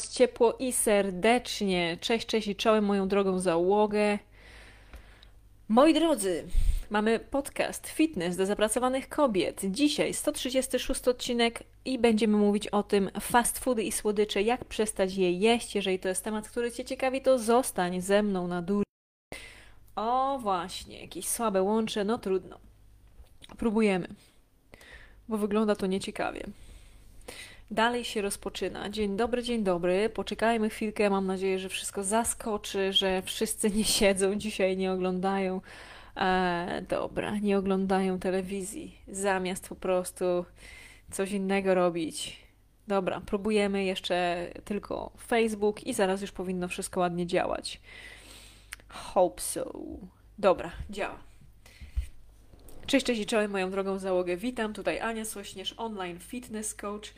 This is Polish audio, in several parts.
Was ciepło i serdecznie. Cześć, cześć i czołem moją drogą załogę. Moi drodzy, mamy podcast Fitness dla zapracowanych kobiet. Dzisiaj 136 odcinek i będziemy mówić o tym fast foody i słodycze, jak przestać je jeść. Jeżeli to jest temat, który Cię ciekawi, to zostań ze mną na dół. O właśnie, jakieś słabe łącze, no trudno. Próbujemy, bo wygląda to nieciekawie. Dalej się rozpoczyna. Dzień dobry, dzień dobry. Poczekajmy chwilkę. Mam nadzieję, że wszystko zaskoczy, że wszyscy nie siedzą dzisiaj, nie oglądają. E, dobra, nie oglądają telewizji, zamiast po prostu coś innego robić. Dobra, próbujemy jeszcze tylko Facebook i zaraz już powinno wszystko ładnie działać. Hope so. Dobra, działa. Cześć, cześć i czołem moją drogą załogę. Witam, tutaj Ania Sośnierz, online fitness coach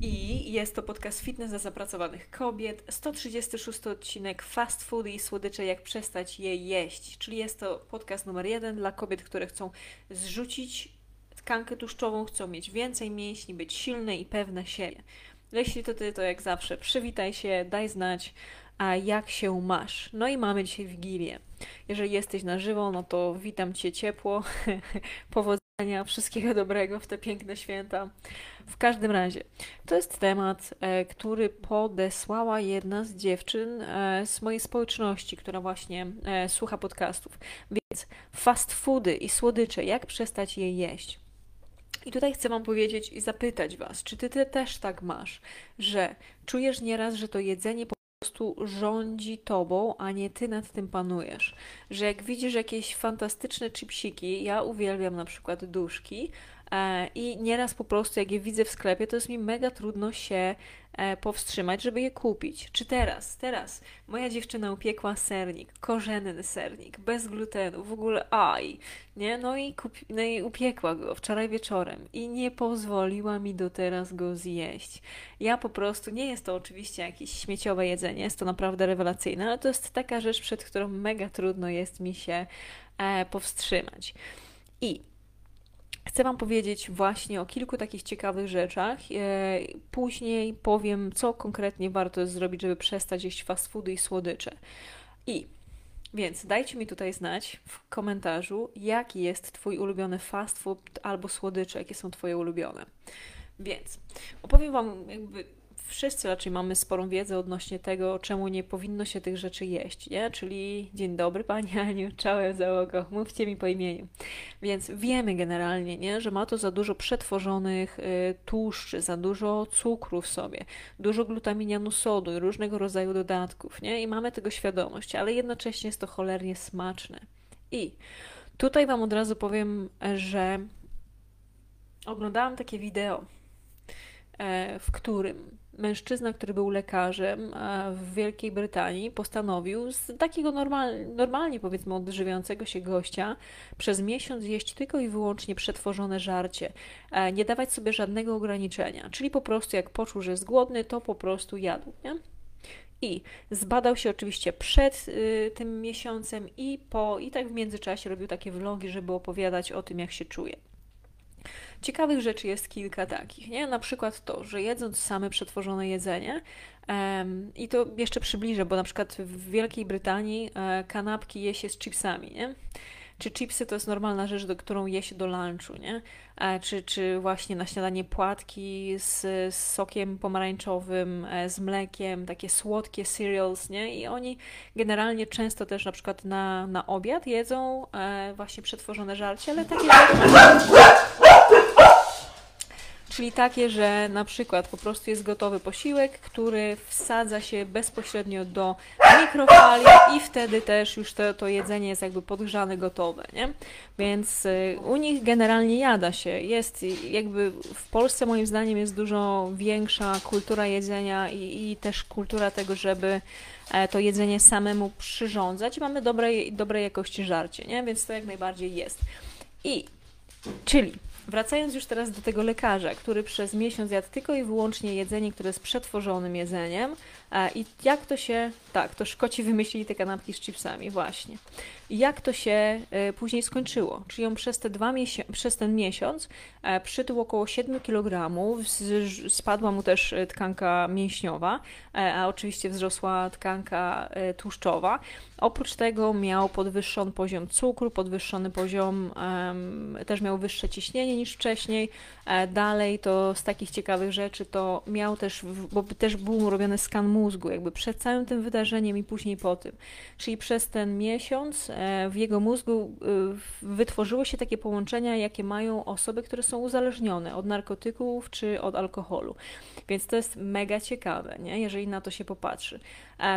i jest to podcast Fitness dla zapracowanych kobiet. 136 odcinek Fast Food i słodycze, jak przestać je jeść. Czyli jest to podcast numer jeden dla kobiet, które chcą zrzucić tkankę tłuszczową, chcą mieć więcej mięśni, być silne i pewne siebie. Jeśli to ty, to jak zawsze przywitaj się, daj znać, a jak się masz. No i mamy dzisiaj Wigilię. Jeżeli jesteś na żywo, no to witam Cię ciepło, powodzenia, wszystkiego dobrego w te piękne święta. W każdym razie, to jest temat, e, który podesłała jedna z dziewczyn e, z mojej społeczności, która właśnie e, słucha podcastów. Więc fast foody i słodycze, jak przestać je jeść? I tutaj chcę Wam powiedzieć i zapytać Was, czy Ty, ty też tak masz, że czujesz nieraz, że to jedzenie prostu rządzi tobą, a nie ty nad tym panujesz. Że jak widzisz jakieś fantastyczne chipsiki, ja uwielbiam na przykład duszki, I nieraz po prostu, jak je widzę w sklepie, to jest mi mega trudno się e, powstrzymać, żeby je kupić. Czy teraz, teraz moja dziewczyna upiekła sernik, korzenny sernik, bez glutenu, w ogóle aj, nie? No i, kupi, no i upiekła go wczoraj wieczorem i nie pozwoliła mi do teraz go zjeść. Ja po prostu, nie jest to oczywiście jakieś śmieciowe jedzenie, jest to naprawdę rewelacyjne, ale to jest taka rzecz, przed którą mega trudno jest mi się e, powstrzymać. I Chcę Wam powiedzieć właśnie o kilku takich ciekawych rzeczach. E, później powiem, co konkretnie warto jest zrobić, żeby przestać jeść fast foody i słodycze. I więc dajcie mi tutaj znać w komentarzu, jaki jest Twój ulubiony fast food albo słodycze, jakie są Twoje ulubione. Więc opowiem Wam jakby wszyscy raczej mamy sporą wiedzę odnośnie tego, czemu nie powinno się tych rzeczy jeść, nie? Czyli dzień dobry Pani Aniu, czołem załogo, mówcie mi po imieniu. Więc wiemy generalnie, nie? Że ma to za dużo przetworzonych y, tłuszczy, za dużo cukru w sobie, dużo glutaminianu sodu i różnego rodzaju dodatków, nie? I mamy tego świadomość, ale jednocześnie jest to cholernie smaczne. I tutaj Wam od razu powiem, że oglądałam takie wideo, e, w którym mężczyzna, który był lekarzem w Wielkiej Brytanii, postanowił z takiego normal, normalnie powiedzmy odżywiającego się gościa przez miesiąc jeść tylko i wyłącznie przetworzone żarcie, e, nie dawać sobie żadnego ograniczenia, czyli po prostu jak poczuł, że jest głodny, to po prostu jadł. Nie? I zbadał się oczywiście przed y, tym miesiącem i po, i tak w międzyczasie robił takie vlogi, żeby opowiadać o tym, jak się czuje. Ciekawych rzeczy jest kilka takich, nie? Na przykład to, że jedząc same przetworzone jedzenie, um, i to jeszcze przybliżę, bo na przykład w Wielkiej Brytanii e, kanapki je się z chipsami, nie? czy chipsy to jest normalna rzecz, do którą je się do lunchu, nie? E, czy, czy właśnie na śniadanie płatki z, z sokiem pomarańczowym, e, z mlekiem, takie słodkie cereals, nie? I oni generalnie często też na przykład na, na obiad jedzą e, właśnie przetworzone żarcie, ale takie czyli takie, że na przykład po prostu jest gotowy posiłek, który wsadza się bezpośrednio do mikrofali i wtedy też już to, to jedzenie jest jakby podgrzane, gotowe, nie? Więc y, u nich generalnie jada się. Jest jakby w Polsce moim zdaniem jest dużo większa kultura jedzenia i, i też kultura tego, żeby e, to jedzenie samemu przyrządzać. Mamy dobrej, dobrej jakości żarcie, nie? Więc to jak najbardziej jest. I, czyli Wracając już teraz do tego lekarza, który przez miesiąc jadł tylko i wyłącznie jedzenie, które jest przetworzonym jedzeniem. E, I jak to się. Tak, to Szkoci wymyślili te kanapki z chipsami, właśnie. I jak to się e, później skończyło? Czyli on przez, te dwa przez ten miesiąc e, przytył około 7 kg, spadła mu też tkanka mięśniowa, a oczywiście wzrosła tkanka tłuszczowa. Oprócz tego miał podwyższony poziom cukru, podwyższony poziom, też miał wyższe ciśnienie niż wcześniej. Dalej to z takich ciekawych rzeczy to miał też, bo też był robiony skan mózgu, jakby przed całym tym wydarzeniem i później po tym. Czyli przez ten miesiąc e, w jego mózgu e, wytworzyły się takie połączenia, jakie mają osoby, które są uzależnione od narkotyków czy od alkoholu. Więc to jest mega ciekawe, nie? jeżeli na to się popatrzy.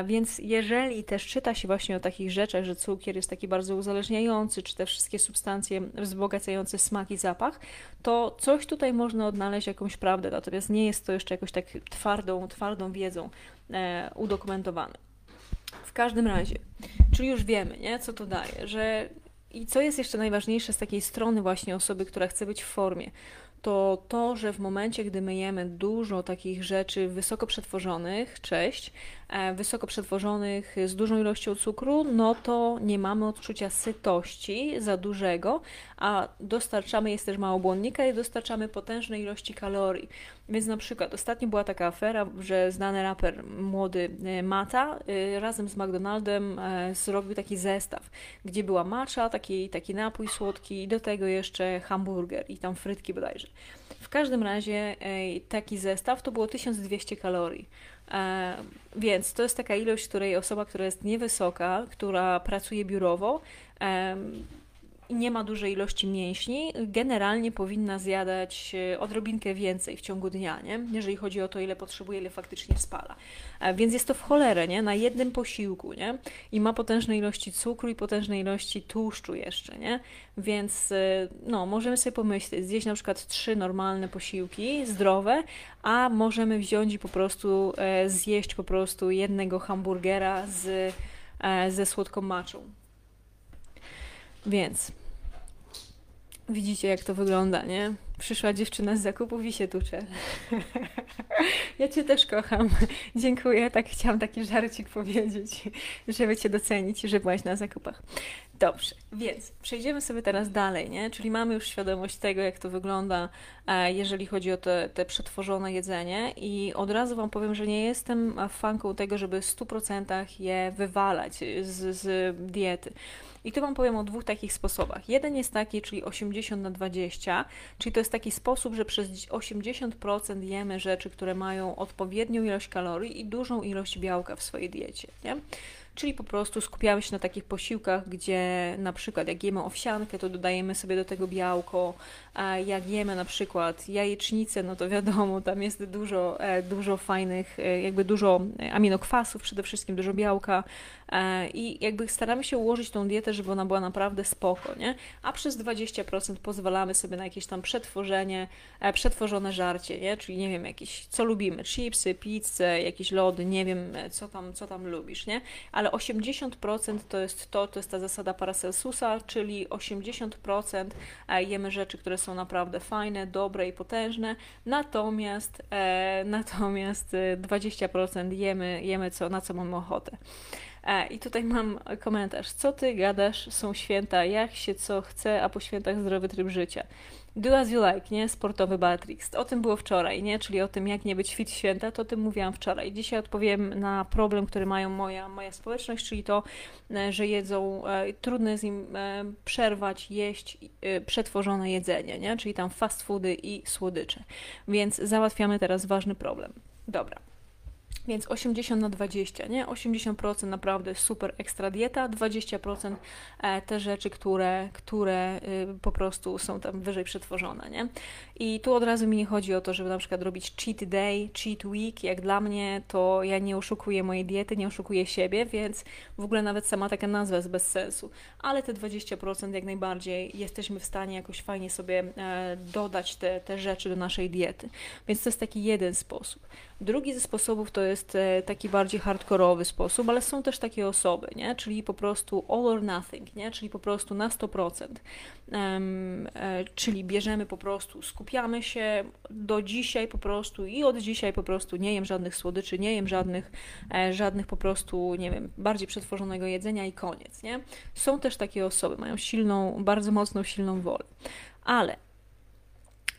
Więc jeżeli też czyta się właśnie o takich rzeczach, że cukier jest taki bardzo uzależniający, czy te wszystkie substancje wzbogacające smak i zapach, to coś tutaj można odnaleźć jakąś prawdę, natomiast nie jest to jeszcze jakoś tak twardą, twardą wiedzą e, udokumentowane. W każdym razie, czyli już wiemy, nie, co to daje, że i co jest jeszcze najważniejsze z takiej strony właśnie osoby, która chce być w formie, to to, że w momencie, gdy myjemy dużo takich rzeczy wysoko przetworzonych, cześć, wysoko przetworzonych z dużą ilością cukru, no to nie mamy odczucia sytości za dużego, a dostarczamy, jest też małobłonnika i dostarczamy potężne ilości kalorii. Więc na przykład ostatnio była taka afera, że znany raper młody e, Mata e, razem z McDonaldem zrobił taki zestaw, gdzie była macza, taki, taki napój słodki i do tego jeszcze hamburger i tam frytki bodajże. W każdym razie taki zestaw to było 1200 kalorii. E, więc to jest taka ilość, której osoba, która jest niewysoka, która pracuje biurowo, nie ma dużej ilości mięśni, generalnie powinna zjadać e, odrobinkę więcej w ciągu dnia, nie? jeżeli chodzi o to, ile potrzebuje, ile faktycznie spala. E, więc jest to w cholerę, nie? na jednym posiłku nie? i ma potężne ilości cukru i potężne ilości tłuszczu jeszcze. Nie? Więc e, no, możemy sobie pomyśleć, zjeść na przykład trzy normalne posiłki, zdrowe, a możemy wziąć i po prostu zjeść po prostu jednego hamburgera z, ze słodką maczą. Więc widzicie, jak to wygląda, nie? Przyszła dziewczyna z zakupów i się tucze. ja Cię też kocham. Dziękuję. Tak chciałam taki żarcik powiedzieć, żeby Cię docenić, że byłaś na zakupach. Dobrze, więc przejdziemy sobie teraz dalej, nie? Czyli mamy już świadomość tego, jak to wygląda, e, jeżeli chodzi o te, te przetworzone jedzenie i od razu Wam powiem, że nie jestem fanką tego, żeby w 100% je wywalać z, z diety. I tu Wam powiem o dwóch takich sposobach. Jeden jest taki, czyli 80 na 20, czyli to jest taki sposób, że przez 80% jemy rzeczy, które mają odpowiednią ilość kalorii i dużą ilość białka w swojej diecie. Nie? Czyli po prostu skupiamy się na takich posiłkach, gdzie na przykład jak jemy owsiankę, to dodajemy sobie do tego białko, a jak jemy na przykład jajecznicę, no to wiadomo, tam jest dużo, e, dużo fajnych, e, jakby dużo aminokwasów, przede wszystkim dużo białka e, i jakby staramy się ułożyć tą dietę, żeby ona była naprawdę spoko, nie? A przez 20% pozwalamy sobie na jakieś tam przetworzenie, przetworzone żarcie, nie? Czyli nie wiem, jakieś, co lubimy, chipsy, pizzę, jakieś lody, nie wiem, co tam, co tam lubisz, nie? Ale 80% to jest to, to jest ta zasada Paracelsusa, czyli 80% jemy rzeczy, które są naprawdę fajne, dobre i potężne, natomiast, e, natomiast 20% e, jemy, jemy co, na co mamy ochotę. E, I tutaj mam komentarz. Co ty gadasz? Są święta, jak się co chce, a po świętach zdrowy tryb życia. Do as you like, nie? Sportowy Batrix. O tym było wczoraj, nie? Czyli o tym, jak nie być fit święta, to o tym mówiłam wczoraj. Dzisiaj odpowiem na problem, który mają moja, moja społeczność, czyli to, e, że jedzą, e, trudno jest im e, przerwać, jeść e, przetworzone jedzenie, nie? Czyli tam fast foody i słodycze. Więc załatwiamy teraz ważny problem. Dobra. Więc 80 na 20, nie? 80% naprawdę super ekstra dieta, 20% e, te rzeczy, które, które y, po prostu są tam wyżej przetworzone, nie? I tu od razu mi nie chodzi o to, żeby na przykład robić cheat day, cheat week, jak dla mnie to ja nie oszukuję mojej diety, nie oszukuję siebie, więc w ogóle nawet sama taka nazwa jest bez sensu. Ale te 20% jak najbardziej jesteśmy w stanie jakoś fajnie sobie e, dodać te, te rzeczy do naszej diety. Więc to jest taki jeden sposób. Drugi ze sposobów to jest e, taki bardziej hardkorowy sposób, ale są też takie osoby, nie? czyli po prostu all or nothing, nie? czyli po prostu na 100%. Um, e, czyli bierzemy po prostu, skupiamy się do dzisiaj po prostu i od dzisiaj po prostu nie jem żadnych słodyczy, nie jem żadnych, e, żadnych po prostu, nie wiem, bardziej przetworzonego jedzenia i koniec. Nie? Są też takie osoby, mają silną, bardzo mocną, silną wolę. Ale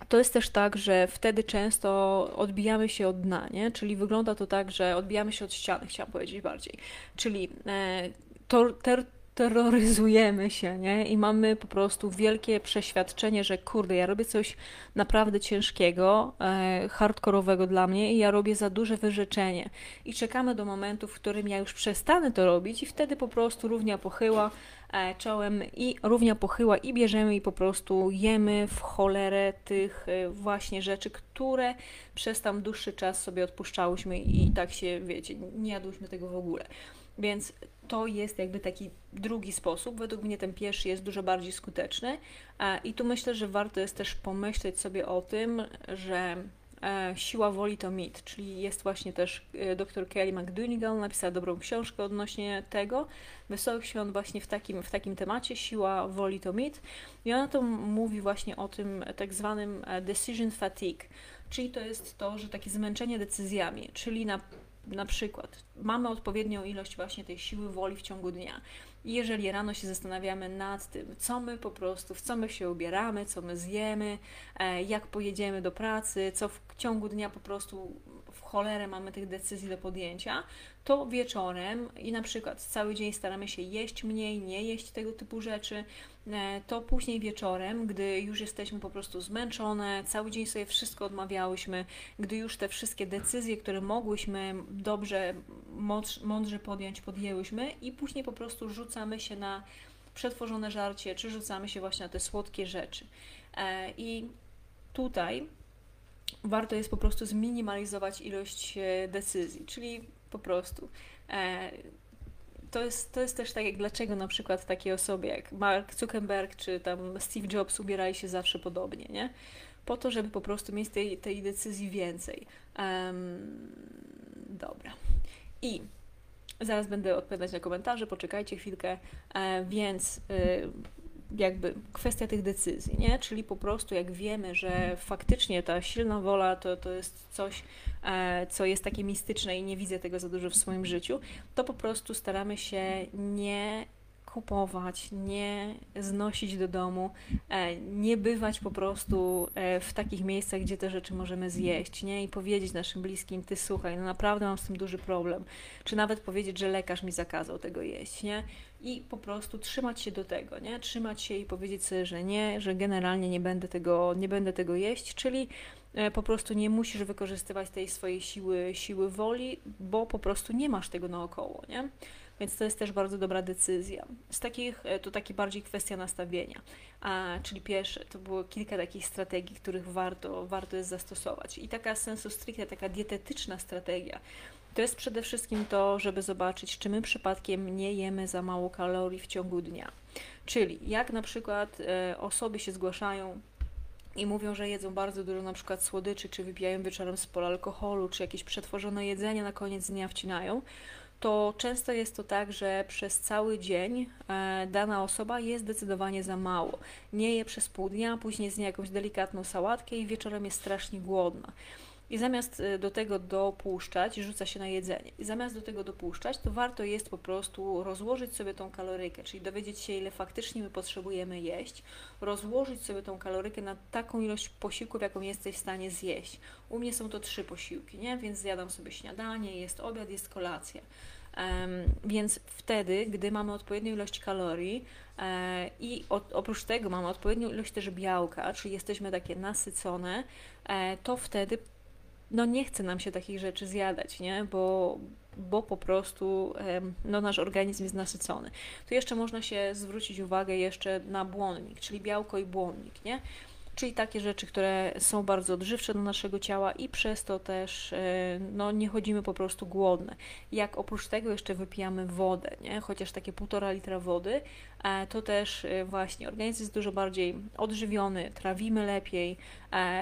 to jest też tak, że wtedy często odbijamy się od dna, nie? Czyli wygląda to tak, że odbijamy się od ściany, chciałam powiedzieć bardziej. Czyli e, to, ter, terroryzujemy się, nie? I mamy po prostu wielkie przeświadczenie, że kurde, ja robię coś naprawdę ciężkiego, e, hardkorowego dla mnie i ja robię za duże wyrzeczenie. I czekamy do momentu, w którym ja już przestanę to robić i wtedy po prostu równia pochyła czołem i równia pochyła i bierzemy i po prostu jemy w cholerę tych e, właśnie rzeczy, które przez tam dłuższy czas sobie odpuszczałyśmy i tak się, wiecie, nie jadłyśmy tego w ogóle. Więc to jest jakby taki drugi sposób. Według mnie ten pierwszy jest dużo bardziej skuteczny. E, I tu myślę, że warto jest też pomyśleć sobie o tym, że E, Siła woli to mit, czyli jest właśnie też e, dr Kelly McDougall napisała dobrą książkę odnośnie tego, Wesołych Świąt właśnie w takim, w takim temacie, Siła woli to mit. I ona to mówi właśnie o tym tak zwanym e, decision fatigue, czyli to jest to, że takie zmęczenie decyzjami, czyli na, na przykład mamy odpowiednią ilość właśnie tej siły woli w ciągu dnia, jeżeli rano się zastanawiamy nad tym, co my po prostu, w co my się ubieramy, co my zjemy, e, jak pojedziemy do pracy, co w ciągu dnia po prostu cholerę mamy tych decyzji do podjęcia, to wieczorem i na przykład cały dzień staramy się jeść mniej, nie jeść tego typu rzeczy, e, to później wieczorem, gdy już jesteśmy po prostu zmęczone, cały dzień sobie wszystko odmawiałyśmy, gdy już te wszystkie decyzje, które mogłyśmy dobrze, mądrze podjąć, podjęłyśmy i później po prostu rzucamy się na przetworzone żarcie, czy rzucamy się właśnie na te słodkie rzeczy. E, I tutaj warto jest po prostu zminimalizować ilość e, decyzji, czyli po prostu. E, to jest, to jest też tak, jak dlaczego na przykład takie osoby jak Mark Zuckerberg czy tam Steve Jobs ubierali się zawsze podobnie, nie? Po to, żeby po prostu mieć tej, tej decyzji więcej. Um, dobra. I zaraz będę odpowiadać na komentarze, poczekajcie chwilkę. E, więc y, jakby kwestia tych decyzji, nie? Czyli po prostu jak wiemy, że faktycznie ta silna wola to, to jest coś, e, co jest takie mistyczne i nie widzę tego za dużo w swoim życiu, to po prostu staramy się nie kupować, nie znosić do domu, e, nie bywać po prostu e, w takich miejscach, gdzie te rzeczy możemy zjeść, nie? I powiedzieć naszym bliskim, ty słuchaj, no naprawdę mam z tym duży problem. Czy nawet powiedzieć, że lekarz mi zakazał tego jeść, nie? I po prostu trzymać się do tego, nie? Trzymać się i powiedzieć sobie, że nie, że generalnie nie będę tego, nie będę tego jeść, czyli e, po prostu nie musisz wykorzystywać tej swojej siły, siły woli, bo po prostu nie masz tego naokoło, nie? Więc to jest też bardzo dobra decyzja. Z takich, e, to taki bardziej kwestia nastawienia. A, czyli pierwsze, to było kilka takich strategii, których warto, warto jest zastosować. I taka sensu stricte, taka dietetyczna strategia, to jest przede wszystkim to, żeby zobaczyć, czy my przypadkiem nie jemy za mało kalorii w ciągu dnia. Czyli jak na przykład e, osoby się zgłaszają i mówią, że jedzą bardzo dużo na przykład słodyczy, czy wypijają wieczorem sporo alkoholu, czy jakieś przetworzone jedzenie na koniec dnia wcinają, to często jest to tak, że przez cały dzień e, dana osoba jest zdecydowanie za mało. Nie je przez pół dnia, później zje jakąś delikatną sałatkę i wieczorem jest strasznie głodna. I zamiast y, do tego dopuszczać, rzuca się na jedzenie. I zamiast do tego dopuszczać, to warto jest po prostu rozłożyć sobie tą kalorykę, czyli dowiedzieć się, ile faktycznie my potrzebujemy jeść, rozłożyć sobie tą kalorykę na taką ilość posiłków, jaką jesteś w stanie zjeść. U mnie są to trzy posiłki, nie? Więc zjadam sobie śniadanie, jest obiad, jest kolacja. Um, więc wtedy, gdy mamy odpowiednią ilość kalorii e, i o, oprócz tego mamy odpowiednią ilość też białka, czyli jesteśmy takie nasycone, e, to wtedy no nie chce nam się takich rzeczy zjadać, nie? Bo, bo po prostu no, nasz organizm jest nasycony. Tu jeszcze można się zwrócić uwagę jeszcze na błonnik, czyli białko i błonnik, nie? Czyli takie rzeczy, które są bardzo odżywcze dla naszego ciała i przez to też e, no, nie chodzimy po prostu głodne. Jak oprócz tego jeszcze wypijamy wodę, nie? chociaż takie półtora litra wody, e, to też e, właśnie organizm jest dużo bardziej odżywiony, trawimy lepiej,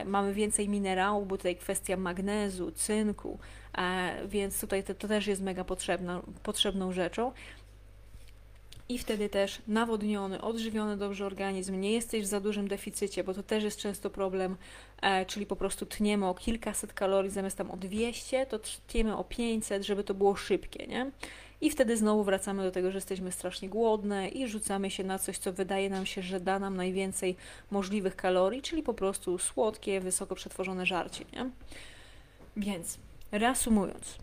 mamy więcej minerałów, bo tutaj kwestia magnezu, cynku, więc tutaj to, to też jest mega potrzebna, potrzebną rzeczą i wtedy też nawodniony, odżywiony dobrze organizm, nie jesteś w za dużym deficycie, bo to też jest często problem, e, czyli po prostu tniemy o kilkaset kalorii zamiast tam o 200, to tniemy o 500, żeby to było szybkie, nie? I wtedy znowu wracamy do tego, że jesteśmy strasznie głodne i rzucamy się na coś, co wydaje nam się, że da nam najwięcej możliwych kalorii, czyli po prostu słodkie, wysoko przetworzone żarcie, nie? Więc reasumując,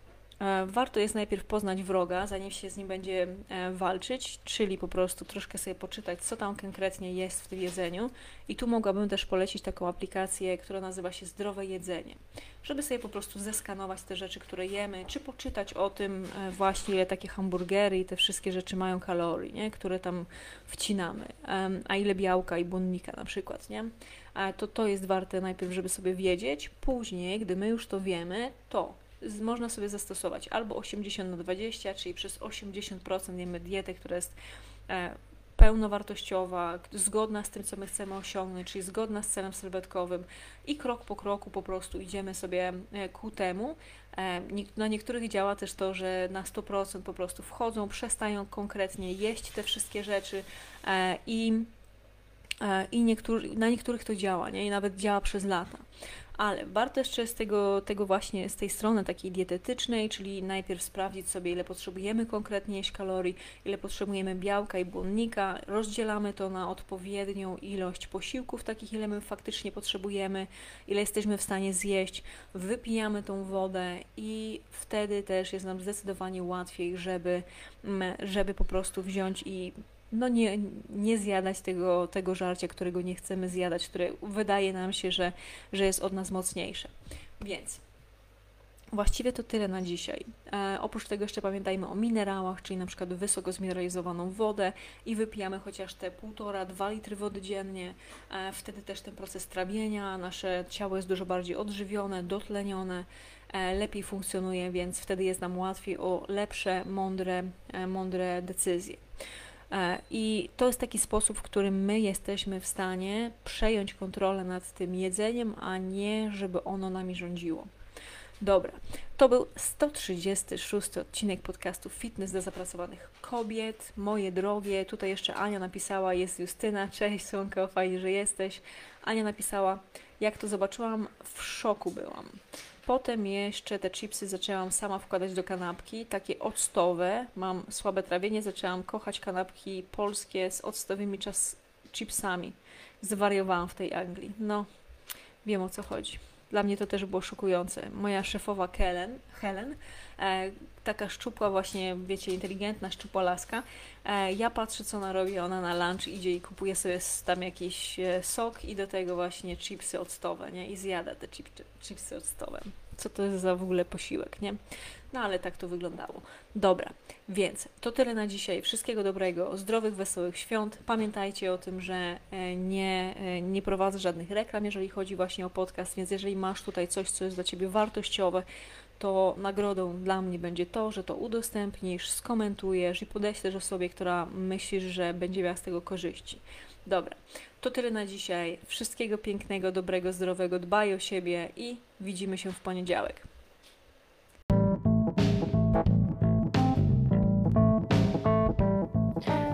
warto jest najpierw poznać wroga, zanim się z nim będzie e, walczyć, czyli po prostu troszkę sobie poczytać, co tam konkretnie jest w tym jedzeniu. I tu mogłabym też polecić taką aplikację, która nazywa się Zdrowe Jedzenie, żeby sobie po prostu zeskanować te rzeczy, które jemy, czy poczytać o tym e, właśnie, ile takie hamburgery i te wszystkie rzeczy mają kalorii, nie? które tam wcinamy, a ile białka i błonnika na przykład, nie? To to jest warte najpierw, żeby sobie wiedzieć. Później, gdy my już to wiemy, to można sobie zastosować albo 80 na 20, czyli przez 80% jemy dietę, która jest e, pełnowartościowa, zgodna z tym, co my chcemy osiągnąć, czyli zgodna z celem sylwetkowym i krok po kroku po prostu idziemy sobie e, ku temu. E, na niektórych działa też to, że na 100% po prostu wchodzą, przestają konkretnie jeść te wszystkie rzeczy i, i niektóry, na niektórych to działa, nie? i nawet działa przez lata ale warto jeszcze z tego, tego właśnie, z tej strony takiej dietetycznej, czyli najpierw sprawdzić sobie, ile potrzebujemy konkretnie jeść kalorii, ile potrzebujemy białka i błonnika, rozdzielamy to na odpowiednią ilość posiłków, takich ile my faktycznie potrzebujemy, ile jesteśmy w stanie zjeść, wypijamy tą wodę i wtedy też jest nam zdecydowanie łatwiej, żeby, mm, żeby po prostu wziąć i no nie, nie zjadać tego, tego żarcia, którego nie chcemy zjadać, które wydaje nam się, że, że jest od nas mocniejsze. Więc właściwie to tyle na dzisiaj. E, oprócz tego jeszcze pamiętajmy o minerałach, czyli na przykład wysoko zmineralizowaną wodę i wypijamy chociaż te 1,5-2 litry wody dziennie. E, wtedy też ten proces trawienia, nasze ciało jest dużo bardziej odżywione, dotlenione, e, lepiej funkcjonuje, więc wtedy jest nam łatwiej o lepsze, mądre, e, mądre decyzje. E, I to jest taki sposób, w którym my jesteśmy w stanie przejąć kontrolę nad tym jedzeniem, a nie żeby ono nami rządziło. Dobra, to był 136 odcinek podcastu Fitness dla zapracowanych kobiet. Moje drogie, tutaj jeszcze Ania napisała, jest Justyna, cześć Słonko, fajnie, że jesteś. Ania napisała, jak to zobaczyłam, w szoku byłam. Potem jeszcze te chipsy zaczęłam sama wkładać do kanapki, takie octowe. Mam słabe trawienie, zaczęłam kochać kanapki polskie z octowymi czas chipsami. Zwariowałam w tej Anglii. No, wiem o co chodzi. Dla mnie to też było szokujące. Moja szefowa Helen, Helen e, taka szczupła właśnie, wiecie, inteligentna, szczupła laska. E, ja patrzę, co ona robi. Ona na lunch idzie i kupuje sobie tam jakiś e, sok i do tego właśnie chipsy octowe, nie? I zjada te chipsy, chipsy octowe. Co to jest za w ogóle posiłek, nie? No ale tak to wyglądało. Dobra, więc to tyle na dzisiaj. Wszystkiego dobrego, zdrowych, wesołych świąt. Pamiętajcie o tym, że e, nie, e, nie prowadzę żadnych reklam, jeżeli chodzi właśnie o podcast, więc jeżeli masz tutaj coś, co jest dla Ciebie wartościowe, to nagrodą dla mnie będzie to, że to udostępnisz, skomentujesz i podeślesz osobie, która myślisz, że będzie miała z tego korzyści. Dobra, to tyle na dzisiaj. Wszystkiego pięknego, dobrego, zdrowego, dbaj o siebie i widzimy się w poniedziałek.